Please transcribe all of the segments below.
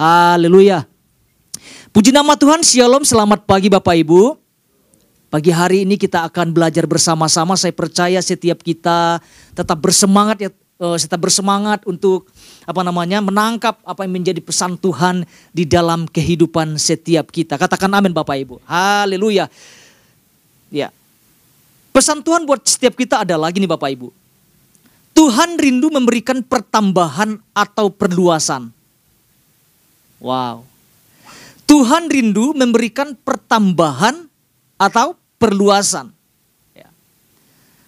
Haleluya. Puji nama Tuhan, Shalom, selamat pagi Bapak Ibu. Pagi hari ini kita akan belajar bersama-sama. Saya percaya setiap kita tetap bersemangat ya, eh, tetap bersemangat untuk apa namanya menangkap apa yang menjadi pesan Tuhan di dalam kehidupan setiap kita. Katakan amin Bapak Ibu. Haleluya. Ya. Pesan Tuhan buat setiap kita adalah gini Bapak Ibu. Tuhan rindu memberikan pertambahan atau perluasan. Wow. Tuhan rindu memberikan pertambahan atau perluasan. Ya.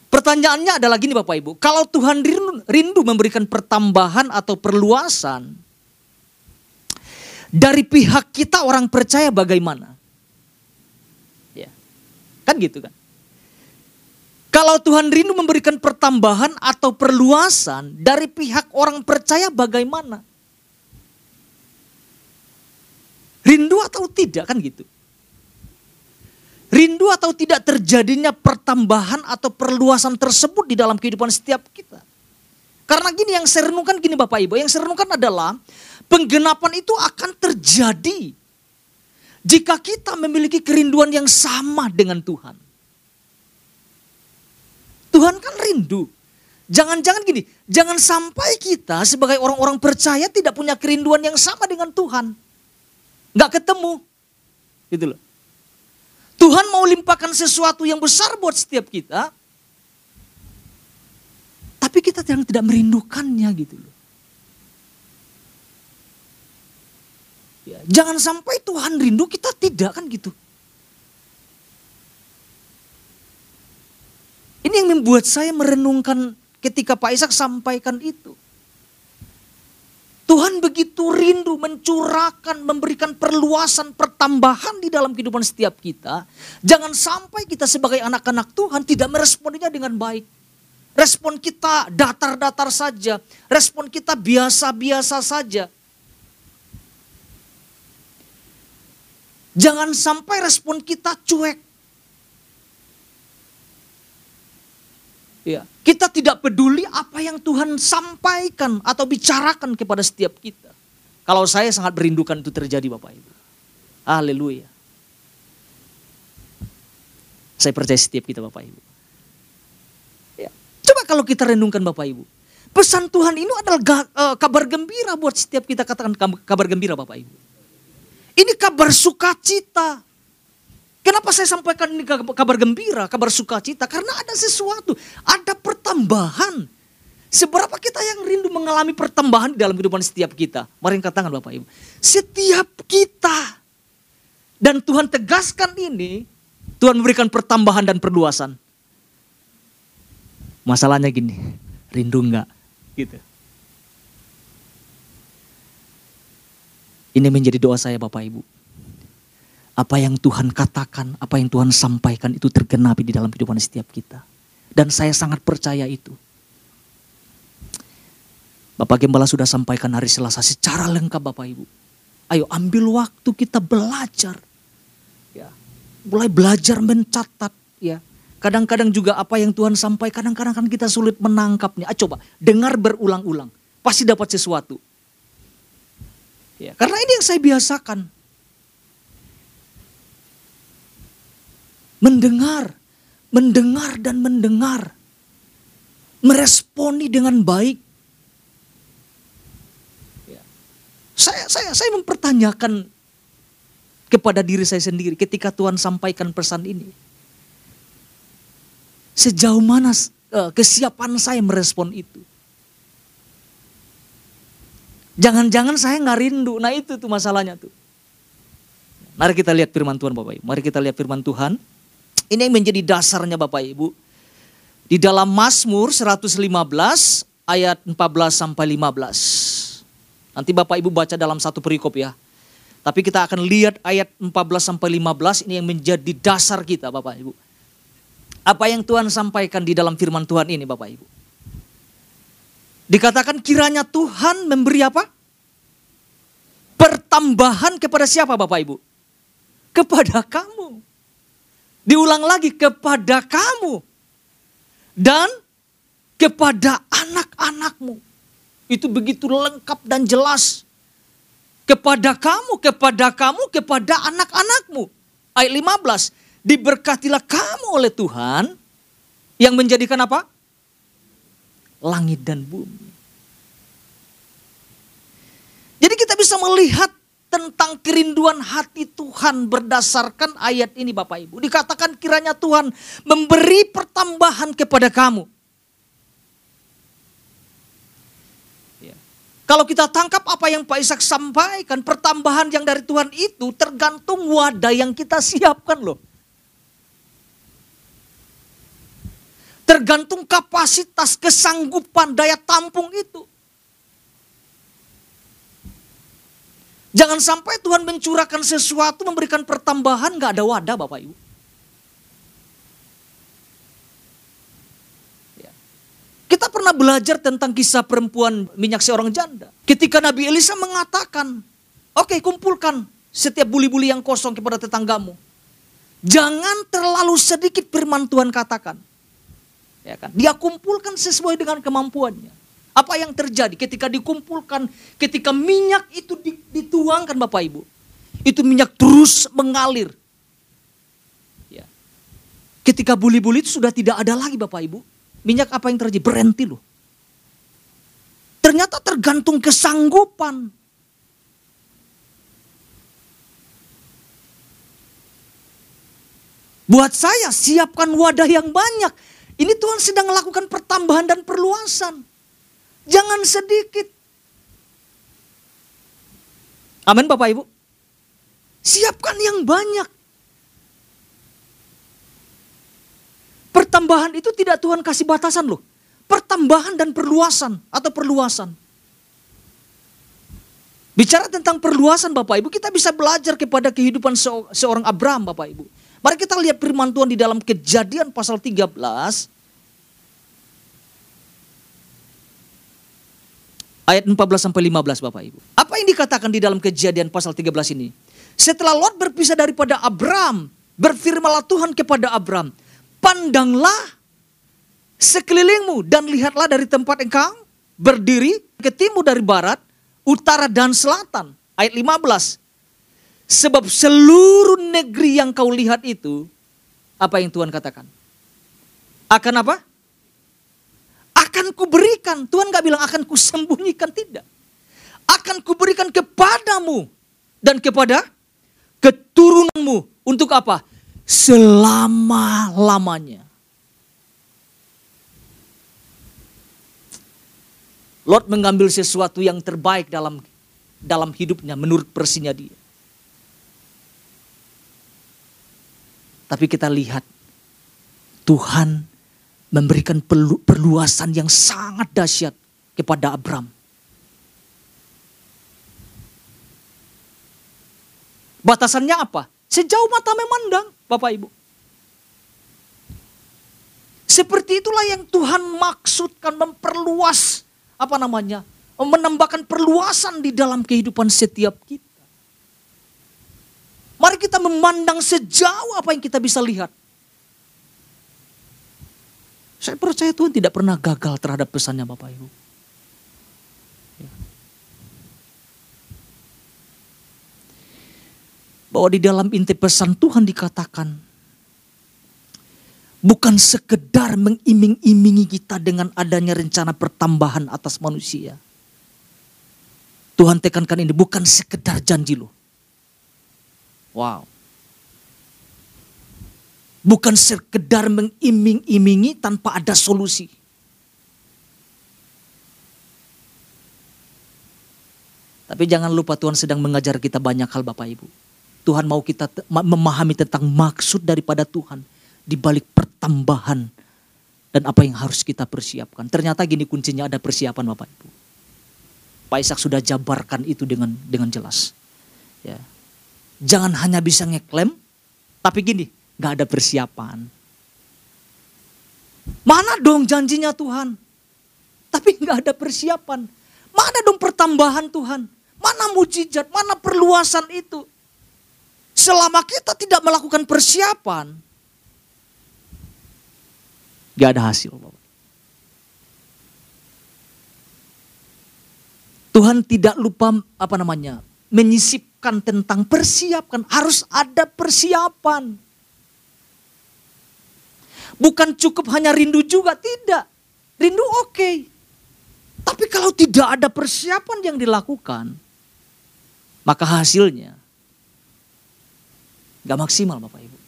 Pertanyaannya adalah gini Bapak Ibu, kalau Tuhan rindu, rindu memberikan pertambahan atau perluasan, dari pihak kita orang percaya bagaimana? Ya. Kan gitu kan? Kalau Tuhan rindu memberikan pertambahan atau perluasan dari pihak orang percaya bagaimana? Rindu atau tidak kan gitu. Rindu atau tidak terjadinya pertambahan atau perluasan tersebut di dalam kehidupan setiap kita. Karena gini yang saya renungkan gini Bapak Ibu, yang saya renungkan adalah penggenapan itu akan terjadi jika kita memiliki kerinduan yang sama dengan Tuhan. Tuhan kan rindu. Jangan-jangan gini, jangan sampai kita sebagai orang-orang percaya tidak punya kerinduan yang sama dengan Tuhan nggak ketemu. Gitu loh. Tuhan mau limpahkan sesuatu yang besar buat setiap kita. Tapi kita yang tidak merindukannya gitu loh. Ya, jangan sampai Tuhan rindu kita tidak kan gitu. Ini yang membuat saya merenungkan ketika Pak Ishak sampaikan itu. Tuhan begitu rindu mencurahkan, memberikan perluasan, pertambahan di dalam kehidupan setiap kita. Jangan sampai kita sebagai anak-anak Tuhan tidak meresponinya dengan baik. Respon kita datar-datar saja, respon kita biasa-biasa saja. Jangan sampai respon kita cuek. Ya, kita tidak peduli apa yang Tuhan sampaikan atau bicarakan kepada setiap kita. Kalau saya sangat merindukan itu terjadi Bapak Ibu. Haleluya. Saya percaya setiap kita Bapak Ibu. Ya. Coba kalau kita renungkan Bapak Ibu. Pesan Tuhan ini adalah uh, kabar gembira buat setiap kita katakan kabar gembira Bapak Ibu. Ini kabar sukacita. Kenapa saya sampaikan ini kabar gembira, kabar sukacita? Karena ada sesuatu, ada pertambahan. Seberapa kita yang rindu mengalami pertambahan di dalam kehidupan setiap kita? Mari angkat tangan Bapak Ibu. Setiap kita. Dan Tuhan tegaskan ini, Tuhan memberikan pertambahan dan perluasan. Masalahnya gini, rindu enggak? Gitu. Ini menjadi doa saya Bapak Ibu apa yang Tuhan katakan, apa yang Tuhan sampaikan itu tergenapi di dalam kehidupan setiap kita. Dan saya sangat percaya itu. Bapak Gembala sudah sampaikan hari Selasa secara lengkap Bapak Ibu. Ayo ambil waktu kita belajar. Ya. Mulai belajar mencatat ya. Kadang-kadang juga apa yang Tuhan sampaikan kadang-kadang kan kita sulit menangkapnya. Ah, coba dengar berulang-ulang. Pasti dapat sesuatu. Ya, karena ini yang saya biasakan. mendengar, mendengar dan mendengar, meresponi dengan baik. Ya. Saya, saya, saya mempertanyakan kepada diri saya sendiri ketika Tuhan sampaikan pesan ini. Sejauh mana uh, kesiapan saya merespon itu? Jangan-jangan saya nggak rindu. Nah itu tuh masalahnya tuh. Mari kita lihat firman Tuhan Bapak Ibu. Mari kita lihat firman Tuhan ini yang menjadi dasarnya Bapak Ibu. Di dalam Mazmur 115 ayat 14 sampai 15. Nanti Bapak Ibu baca dalam satu perikop ya. Tapi kita akan lihat ayat 14 sampai 15 ini yang menjadi dasar kita Bapak Ibu. Apa yang Tuhan sampaikan di dalam firman Tuhan ini Bapak Ibu. Dikatakan kiranya Tuhan memberi apa? Pertambahan kepada siapa Bapak Ibu? Kepada kamu. Diulang lagi kepada kamu dan kepada anak-anakmu. Itu begitu lengkap dan jelas. kepada kamu, kepada kamu, kepada anak-anakmu. Ayat 15, diberkatilah kamu oleh Tuhan yang menjadikan apa? Langit dan bumi. Jadi kita bisa melihat tentang kerinduan hati Tuhan berdasarkan ayat ini Bapak Ibu. Dikatakan kiranya Tuhan memberi pertambahan kepada kamu. Kalau kita tangkap apa yang Pak Ishak sampaikan, pertambahan yang dari Tuhan itu tergantung wadah yang kita siapkan loh. Tergantung kapasitas, kesanggupan, daya tampung itu. Jangan sampai Tuhan mencurahkan sesuatu, memberikan pertambahan, nggak ada wadah Bapak Ibu. Kita pernah belajar tentang kisah perempuan minyak seorang janda. Ketika Nabi Elisa mengatakan, oke okay, kumpulkan setiap buli-buli yang kosong kepada tetanggamu. Jangan terlalu sedikit firman Tuhan katakan. Ya kan? Dia kumpulkan sesuai dengan kemampuannya. Apa yang terjadi ketika dikumpulkan, ketika minyak itu dituangkan Bapak Ibu. Itu minyak terus mengalir. Ya. Ketika buli-buli itu sudah tidak ada lagi Bapak Ibu. Minyak apa yang terjadi? Berhenti loh. Ternyata tergantung kesanggupan. Buat saya siapkan wadah yang banyak. Ini Tuhan sedang melakukan pertambahan dan perluasan. Jangan sedikit. Amin Bapak Ibu. Siapkan yang banyak. Pertambahan itu tidak Tuhan kasih batasan loh. Pertambahan dan perluasan atau perluasan. Bicara tentang perluasan Bapak Ibu, kita bisa belajar kepada kehidupan seorang Abraham Bapak Ibu. Mari kita lihat firman Tuhan di dalam kejadian pasal 13 ayat 14 sampai 15 Bapak Ibu. Apa yang dikatakan di dalam kejadian pasal 13 ini? Setelah Lot berpisah daripada Abram, berfirmalah Tuhan kepada Abram, pandanglah sekelilingmu dan lihatlah dari tempat engkau berdiri ke timur dari barat, utara dan selatan. Ayat 15. Sebab seluruh negeri yang kau lihat itu, apa yang Tuhan katakan? Akan apa? akan kuberikan. Tuhan gak bilang akan kusembunyikan, tidak. Akan kuberikan kepadamu dan kepada keturunanmu. Untuk apa? Selama-lamanya. Lot mengambil sesuatu yang terbaik dalam dalam hidupnya menurut versinya dia. Tapi kita lihat Tuhan memberikan perluasan yang sangat dahsyat kepada Abram. Batasannya apa? Sejauh mata memandang, Bapak Ibu. Seperti itulah yang Tuhan maksudkan memperluas apa namanya? Menambahkan perluasan di dalam kehidupan setiap kita. Mari kita memandang sejauh apa yang kita bisa lihat. Saya percaya Tuhan tidak pernah gagal terhadap pesannya Bapak Ibu. Ya. Bahwa di dalam inti pesan Tuhan dikatakan, bukan sekedar mengiming-imingi kita dengan adanya rencana pertambahan atas manusia. Tuhan tekankan ini bukan sekedar janji loh. Wow. Bukan sekedar mengiming-imingi tanpa ada solusi. Tapi jangan lupa Tuhan sedang mengajar kita banyak hal Bapak Ibu. Tuhan mau kita memahami tentang maksud daripada Tuhan di balik pertambahan dan apa yang harus kita persiapkan. Ternyata gini kuncinya ada persiapan Bapak Ibu. Pak Ishak sudah jabarkan itu dengan dengan jelas. Ya. Jangan hanya bisa ngeklaim, tapi gini, Gak ada persiapan. Mana dong janjinya Tuhan? Tapi gak ada persiapan. Mana dong pertambahan Tuhan? Mana mujizat? Mana perluasan itu? Selama kita tidak melakukan persiapan, gak ada hasil. Tuhan tidak lupa apa namanya menyisipkan tentang persiapkan. Harus ada persiapan. Bukan cukup hanya rindu juga, tidak. Rindu oke. Okay. Tapi kalau tidak ada persiapan yang dilakukan, maka hasilnya gak maksimal Bapak Ibu.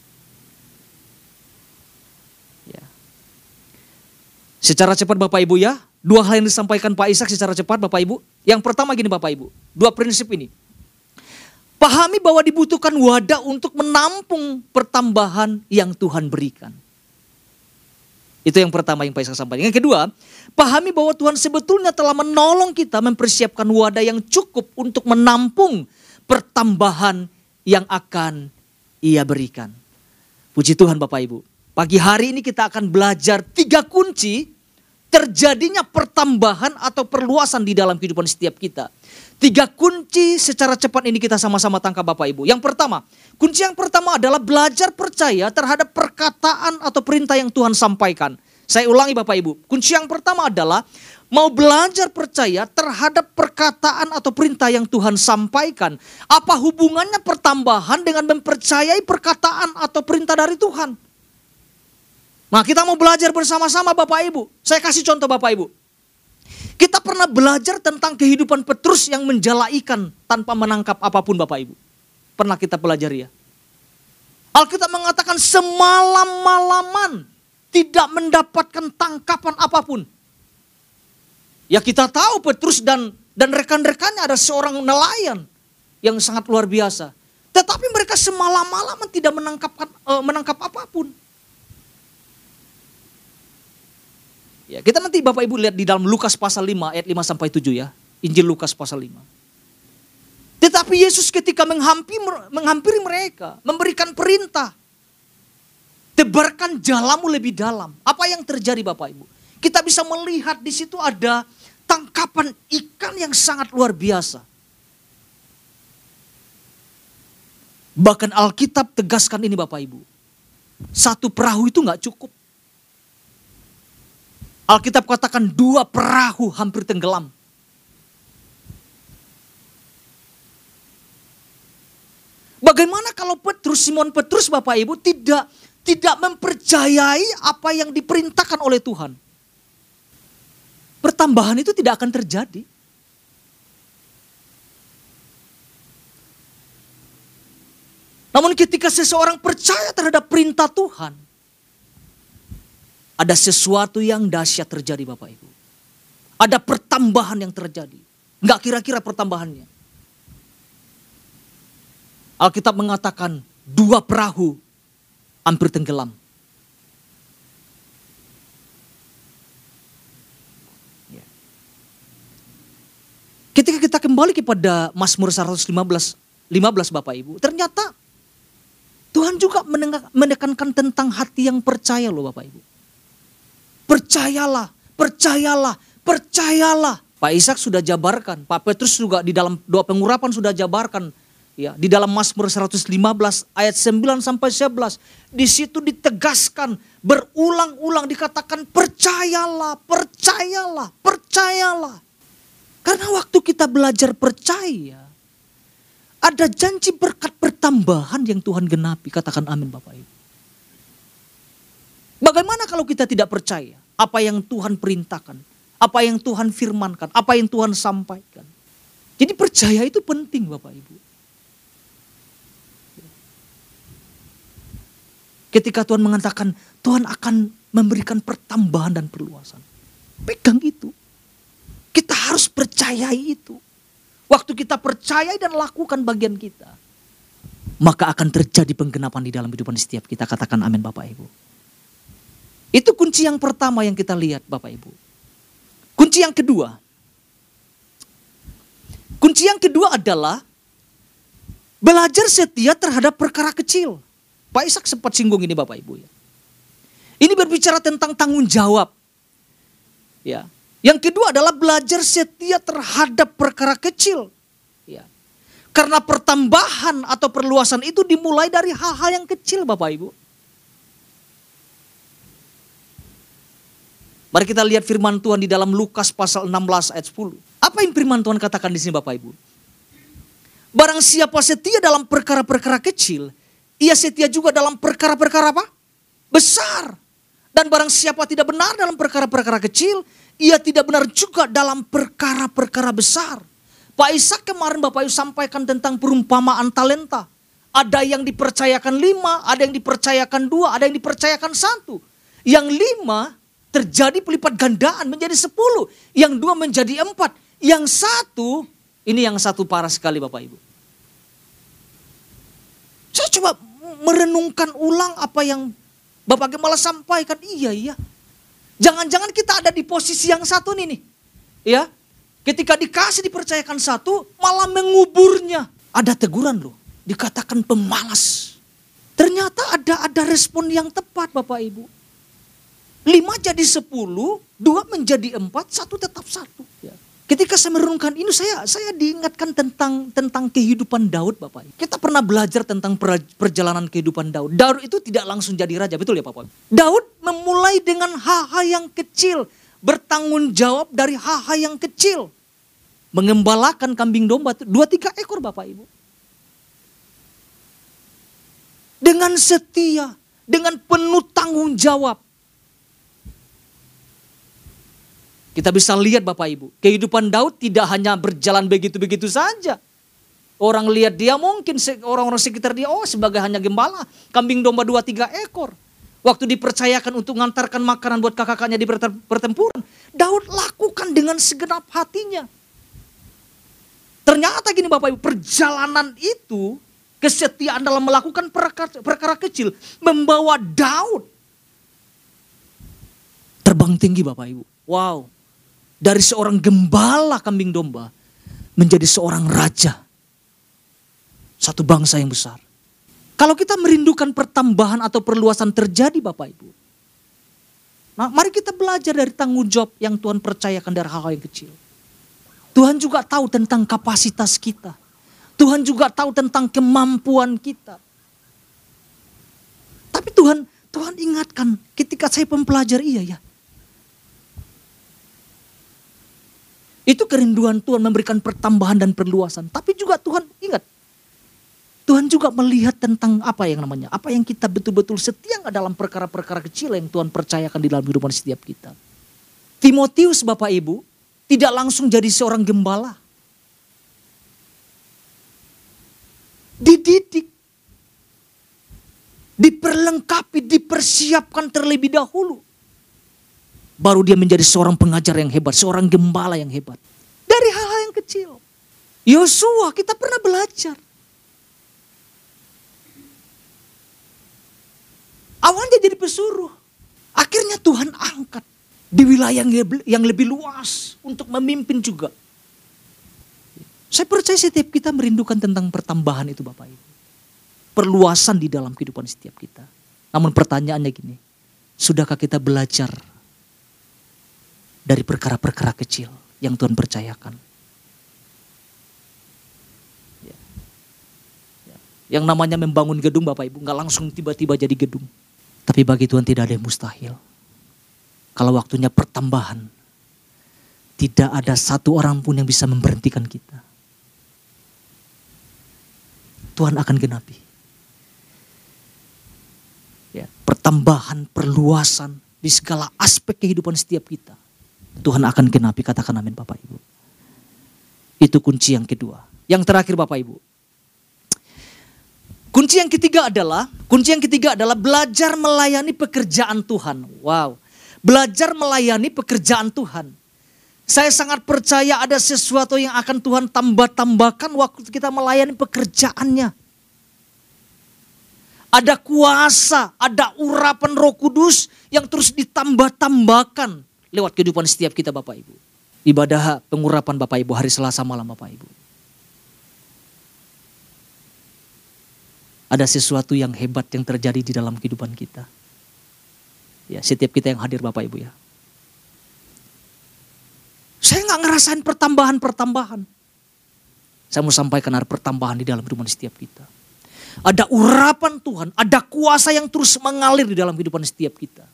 Secara cepat Bapak Ibu ya, dua hal yang disampaikan Pak Ishak secara cepat Bapak Ibu. Yang pertama gini Bapak Ibu, dua prinsip ini. Pahami bahwa dibutuhkan wadah untuk menampung pertambahan yang Tuhan berikan. Itu yang pertama yang Pak Ishak sampaikan. Yang kedua, pahami bahwa Tuhan sebetulnya telah menolong kita mempersiapkan wadah yang cukup untuk menampung pertambahan yang akan ia berikan. Puji Tuhan Bapak Ibu. Pagi hari ini kita akan belajar tiga kunci terjadinya pertambahan atau perluasan di dalam kehidupan setiap kita. Tiga kunci secara cepat ini kita sama-sama tangkap Bapak Ibu. Yang pertama, kunci yang pertama adalah belajar percaya terhadap perkataan atau perintah yang Tuhan sampaikan. Saya ulangi Bapak Ibu, kunci yang pertama adalah mau belajar percaya terhadap perkataan atau perintah yang Tuhan sampaikan. Apa hubungannya pertambahan dengan mempercayai perkataan atau perintah dari Tuhan? Nah kita mau belajar bersama-sama Bapak Ibu. Saya kasih contoh Bapak Ibu. Kita pernah belajar tentang kehidupan Petrus yang menjala ikan tanpa menangkap apa pun Bapak Ibu. Pernah kita pelajari ya. Alkitab mengatakan semalam-malaman tidak mendapatkan tangkapan apa pun. Ya kita tahu Petrus dan dan rekan-rekannya ada seorang nelayan yang sangat luar biasa. Tetapi mereka semalam-malaman tidak menangkap uh, menangkap apa pun. Ya, kita nanti Bapak Ibu lihat di dalam Lukas pasal 5 ayat 5 sampai 7 ya. Injil Lukas pasal 5. Tetapi Yesus ketika menghampiri, menghampiri mereka, memberikan perintah. Tebarkan jalamu lebih dalam. Apa yang terjadi Bapak Ibu? Kita bisa melihat di situ ada tangkapan ikan yang sangat luar biasa. Bahkan Alkitab tegaskan ini Bapak Ibu. Satu perahu itu nggak cukup. Alkitab katakan dua perahu hampir tenggelam. Bagaimana kalau Petrus, Simon Petrus Bapak Ibu tidak tidak mempercayai apa yang diperintahkan oleh Tuhan? Pertambahan itu tidak akan terjadi. Namun ketika seseorang percaya terhadap perintah Tuhan, ada sesuatu yang dahsyat terjadi Bapak Ibu. Ada pertambahan yang terjadi. Enggak kira-kira pertambahannya. Alkitab mengatakan dua perahu hampir tenggelam. Ya. Ketika kita kembali kepada Mazmur 115 15 Bapak Ibu, ternyata Tuhan juga menekankan tentang hati yang percaya loh Bapak Ibu. Percayalah, percayalah, percayalah. Pak Ishak sudah jabarkan, Pak Petrus juga di dalam doa pengurapan sudah jabarkan. Ya, di dalam Mazmur 115 ayat 9 sampai 11, di situ ditegaskan berulang-ulang dikatakan percayalah, percayalah, percayalah. Karena waktu kita belajar percaya, ada janji berkat pertambahan yang Tuhan genapi. Katakan amin Bapak Ibu. Bagaimana kalau kita tidak percaya apa yang Tuhan perintahkan, apa yang Tuhan firmankan, apa yang Tuhan sampaikan? Jadi percaya itu penting Bapak Ibu. Ketika Tuhan mengatakan Tuhan akan memberikan pertambahan dan perluasan. Pegang itu. Kita harus percayai itu. Waktu kita percaya dan lakukan bagian kita. Maka akan terjadi penggenapan di dalam kehidupan setiap kita. Katakan amin Bapak Ibu. Itu kunci yang pertama yang kita lihat Bapak Ibu. Kunci yang kedua. Kunci yang kedua adalah belajar setia terhadap perkara kecil. Pak Ishak sempat singgung ini Bapak Ibu ya. Ini berbicara tentang tanggung jawab. Ya. Yang kedua adalah belajar setia terhadap perkara kecil. Ya. Karena pertambahan atau perluasan itu dimulai dari hal-hal yang kecil Bapak Ibu. Mari kita lihat firman Tuhan di dalam Lukas pasal 16 ayat 10. Apa yang firman Tuhan katakan di sini Bapak Ibu? Barang siapa setia dalam perkara-perkara kecil, ia setia juga dalam perkara-perkara apa? Besar. Dan barang siapa tidak benar dalam perkara-perkara kecil, ia tidak benar juga dalam perkara-perkara besar. Pak Ishak kemarin Bapak Ibu sampaikan tentang perumpamaan talenta. Ada yang dipercayakan lima, ada yang dipercayakan dua, ada yang dipercayakan satu. Yang lima terjadi pelipat gandaan menjadi sepuluh. Yang dua menjadi empat. Yang satu, ini yang satu parah sekali Bapak Ibu. Saya coba merenungkan ulang apa yang Bapak Gembala sampaikan. Iya, iya. Jangan-jangan kita ada di posisi yang satu nih nih. Ya, ketika dikasih dipercayakan satu, malah menguburnya. Ada teguran loh, dikatakan pemalas. Ternyata ada ada respon yang tepat Bapak Ibu. Lima jadi sepuluh, dua menjadi empat, satu tetap satu. Ya. Ketika saya merenungkan ini saya saya diingatkan tentang tentang kehidupan Daud Bapak. Kita pernah belajar tentang perjalanan kehidupan Daud. Daud itu tidak langsung jadi raja, betul ya Bapak? Daud memulai dengan hal-hal yang kecil, bertanggung jawab dari hal-hal yang kecil. Mengembalakan kambing domba dua tiga ekor Bapak Ibu. Dengan setia, dengan penuh tanggung jawab. Kita bisa lihat Bapak Ibu, kehidupan Daud tidak hanya berjalan begitu-begitu saja. Orang lihat dia mungkin orang-orang sekitar dia, oh sebagai hanya gembala, kambing domba dua tiga ekor. Waktu dipercayakan untuk mengantarkan makanan buat kakak-kakaknya di pertempuran, Daud lakukan dengan segenap hatinya. Ternyata gini Bapak Ibu, perjalanan itu, kesetiaan dalam melakukan perkara, perkara kecil, membawa Daud terbang tinggi Bapak Ibu. Wow, dari seorang gembala kambing domba menjadi seorang raja. Satu bangsa yang besar. Kalau kita merindukan pertambahan atau perluasan terjadi Bapak Ibu. Nah, mari kita belajar dari tanggung jawab yang Tuhan percayakan dari hal-hal yang kecil. Tuhan juga tahu tentang kapasitas kita. Tuhan juga tahu tentang kemampuan kita. Tapi Tuhan Tuhan ingatkan ketika saya pempelajar iya ya. Itu kerinduan Tuhan memberikan pertambahan dan perluasan. Tapi juga Tuhan ingat, Tuhan juga melihat tentang apa yang namanya, apa yang kita betul-betul setia dalam perkara-perkara kecil yang Tuhan percayakan di dalam kehidupan setiap kita. Timotius Bapak Ibu tidak langsung jadi seorang gembala. Dididik, diperlengkapi, dipersiapkan terlebih dahulu. Baru dia menjadi seorang pengajar yang hebat, seorang gembala yang hebat. Dari hal-hal yang kecil. Yosua kita pernah belajar. Awalnya jadi pesuruh. Akhirnya Tuhan angkat di wilayah yang lebih luas untuk memimpin juga. Saya percaya setiap kita merindukan tentang pertambahan itu Bapak Ibu. Perluasan di dalam kehidupan setiap kita. Namun pertanyaannya gini, sudahkah kita belajar dari perkara-perkara kecil yang Tuhan percayakan. Ya. Ya. Yang namanya membangun gedung Bapak Ibu nggak langsung tiba-tiba jadi gedung. Tapi bagi Tuhan tidak ada yang mustahil. Kalau waktunya pertambahan, tidak ada satu orang pun yang bisa memberhentikan kita. Tuhan akan genapi. Ya, pertambahan, perluasan di segala aspek kehidupan setiap kita Tuhan akan genapi, katakan amin Bapak Ibu. Itu kunci yang kedua. Yang terakhir Bapak Ibu. Kunci yang ketiga adalah, kunci yang ketiga adalah belajar melayani pekerjaan Tuhan. Wow. Belajar melayani pekerjaan Tuhan. Saya sangat percaya ada sesuatu yang akan Tuhan tambah-tambahkan waktu kita melayani pekerjaannya. Ada kuasa, ada urapan roh kudus yang terus ditambah-tambahkan lewat kehidupan setiap kita Bapak Ibu. Ibadah pengurapan Bapak Ibu hari Selasa malam Bapak Ibu. Ada sesuatu yang hebat yang terjadi di dalam kehidupan kita. Ya, setiap kita yang hadir Bapak Ibu ya. Saya nggak ngerasain pertambahan-pertambahan. Saya mau sampaikan ada pertambahan di dalam kehidupan setiap kita. Ada urapan Tuhan, ada kuasa yang terus mengalir di dalam kehidupan setiap kita.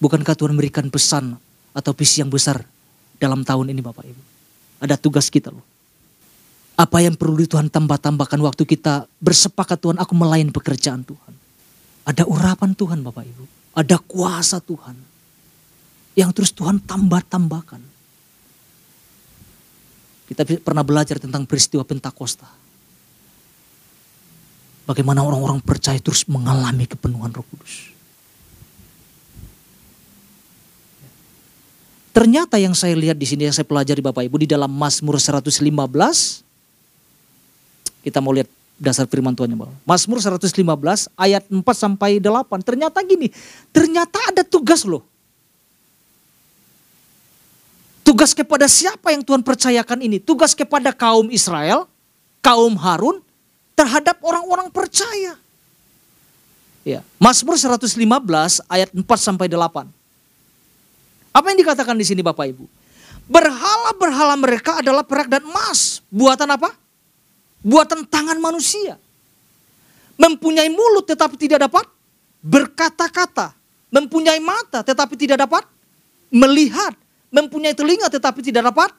Bukankah Tuhan memberikan pesan atau visi yang besar dalam tahun ini Bapak Ibu. Ada tugas kita loh. Apa yang perlu Tuhan tambah-tambahkan waktu kita bersepakat Tuhan aku melayani pekerjaan Tuhan. Ada urapan Tuhan Bapak Ibu. Ada kuasa Tuhan. Yang terus Tuhan tambah-tambahkan. Kita pernah belajar tentang peristiwa Pentakosta. Bagaimana orang-orang percaya terus mengalami kepenuhan roh kudus. Ternyata yang saya lihat di sini yang saya pelajari Bapak Ibu di dalam Mazmur 115 kita mau lihat dasar firman Tuhan Bapak. Mazmur 115 ayat 4 sampai 8. Ternyata gini, ternyata ada tugas loh. Tugas kepada siapa yang Tuhan percayakan ini? Tugas kepada kaum Israel, kaum Harun terhadap orang-orang percaya. Ya, Mazmur 115 ayat 4 sampai 8. Apa yang dikatakan di sini Bapak Ibu? Berhala-berhala mereka adalah perak dan emas. Buatan apa? Buatan tangan manusia. Mempunyai mulut tetapi tidak dapat berkata-kata. Mempunyai mata tetapi tidak dapat melihat. Mempunyai telinga tetapi tidak dapat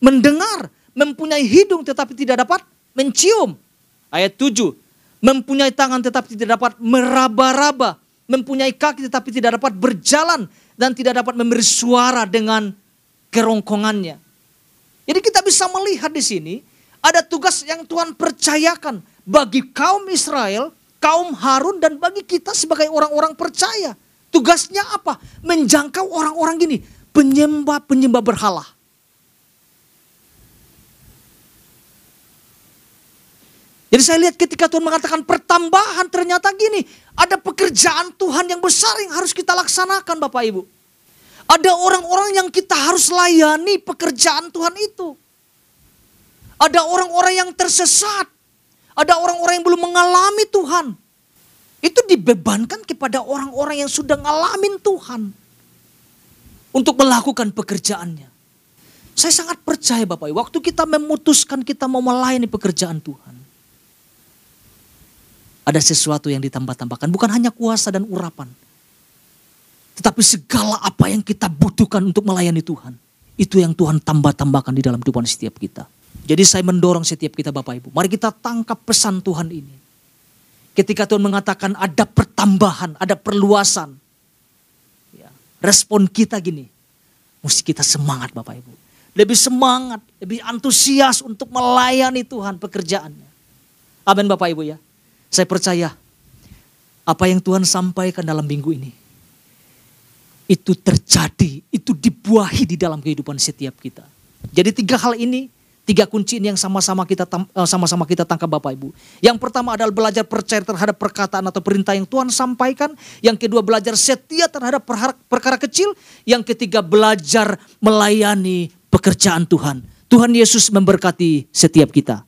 mendengar. Mempunyai hidung tetapi tidak dapat mencium. Ayat 7. Mempunyai tangan tetapi tidak dapat meraba-raba. Mempunyai kaki tetapi tidak dapat berjalan dan tidak dapat memberi suara dengan kerongkongannya. Jadi kita bisa melihat di sini ada tugas yang Tuhan percayakan bagi kaum Israel, kaum Harun dan bagi kita sebagai orang-orang percaya. Tugasnya apa? Menjangkau orang-orang gini, penyembah-penyembah berhala. Jadi saya lihat ketika Tuhan mengatakan pertambahan ternyata gini. Ada pekerjaan Tuhan yang besar yang harus kita laksanakan Bapak Ibu. Ada orang-orang yang kita harus layani pekerjaan Tuhan itu. Ada orang-orang yang tersesat. Ada orang-orang yang belum mengalami Tuhan. Itu dibebankan kepada orang-orang yang sudah ngalamin Tuhan. Untuk melakukan pekerjaannya. Saya sangat percaya Bapak Ibu. Waktu kita memutuskan kita mau melayani pekerjaan Tuhan ada sesuatu yang ditambah-tambahkan. Bukan hanya kuasa dan urapan. Tetapi segala apa yang kita butuhkan untuk melayani Tuhan. Itu yang Tuhan tambah-tambahkan di dalam kehidupan setiap kita. Jadi saya mendorong setiap kita Bapak Ibu. Mari kita tangkap pesan Tuhan ini. Ketika Tuhan mengatakan ada pertambahan, ada perluasan. Ya, respon kita gini. Mesti kita semangat Bapak Ibu. Lebih semangat, lebih antusias untuk melayani Tuhan pekerjaannya. Amin Bapak Ibu ya. Saya percaya apa yang Tuhan sampaikan dalam minggu ini itu terjadi, itu dibuahi di dalam kehidupan setiap kita. Jadi tiga hal ini, tiga kunci ini yang sama-sama kita eh, sama-sama kita tangkap Bapak Ibu. Yang pertama adalah belajar percaya terhadap perkataan atau perintah yang Tuhan sampaikan. Yang kedua belajar setia terhadap perkara kecil. Yang ketiga belajar melayani pekerjaan Tuhan. Tuhan Yesus memberkati setiap kita.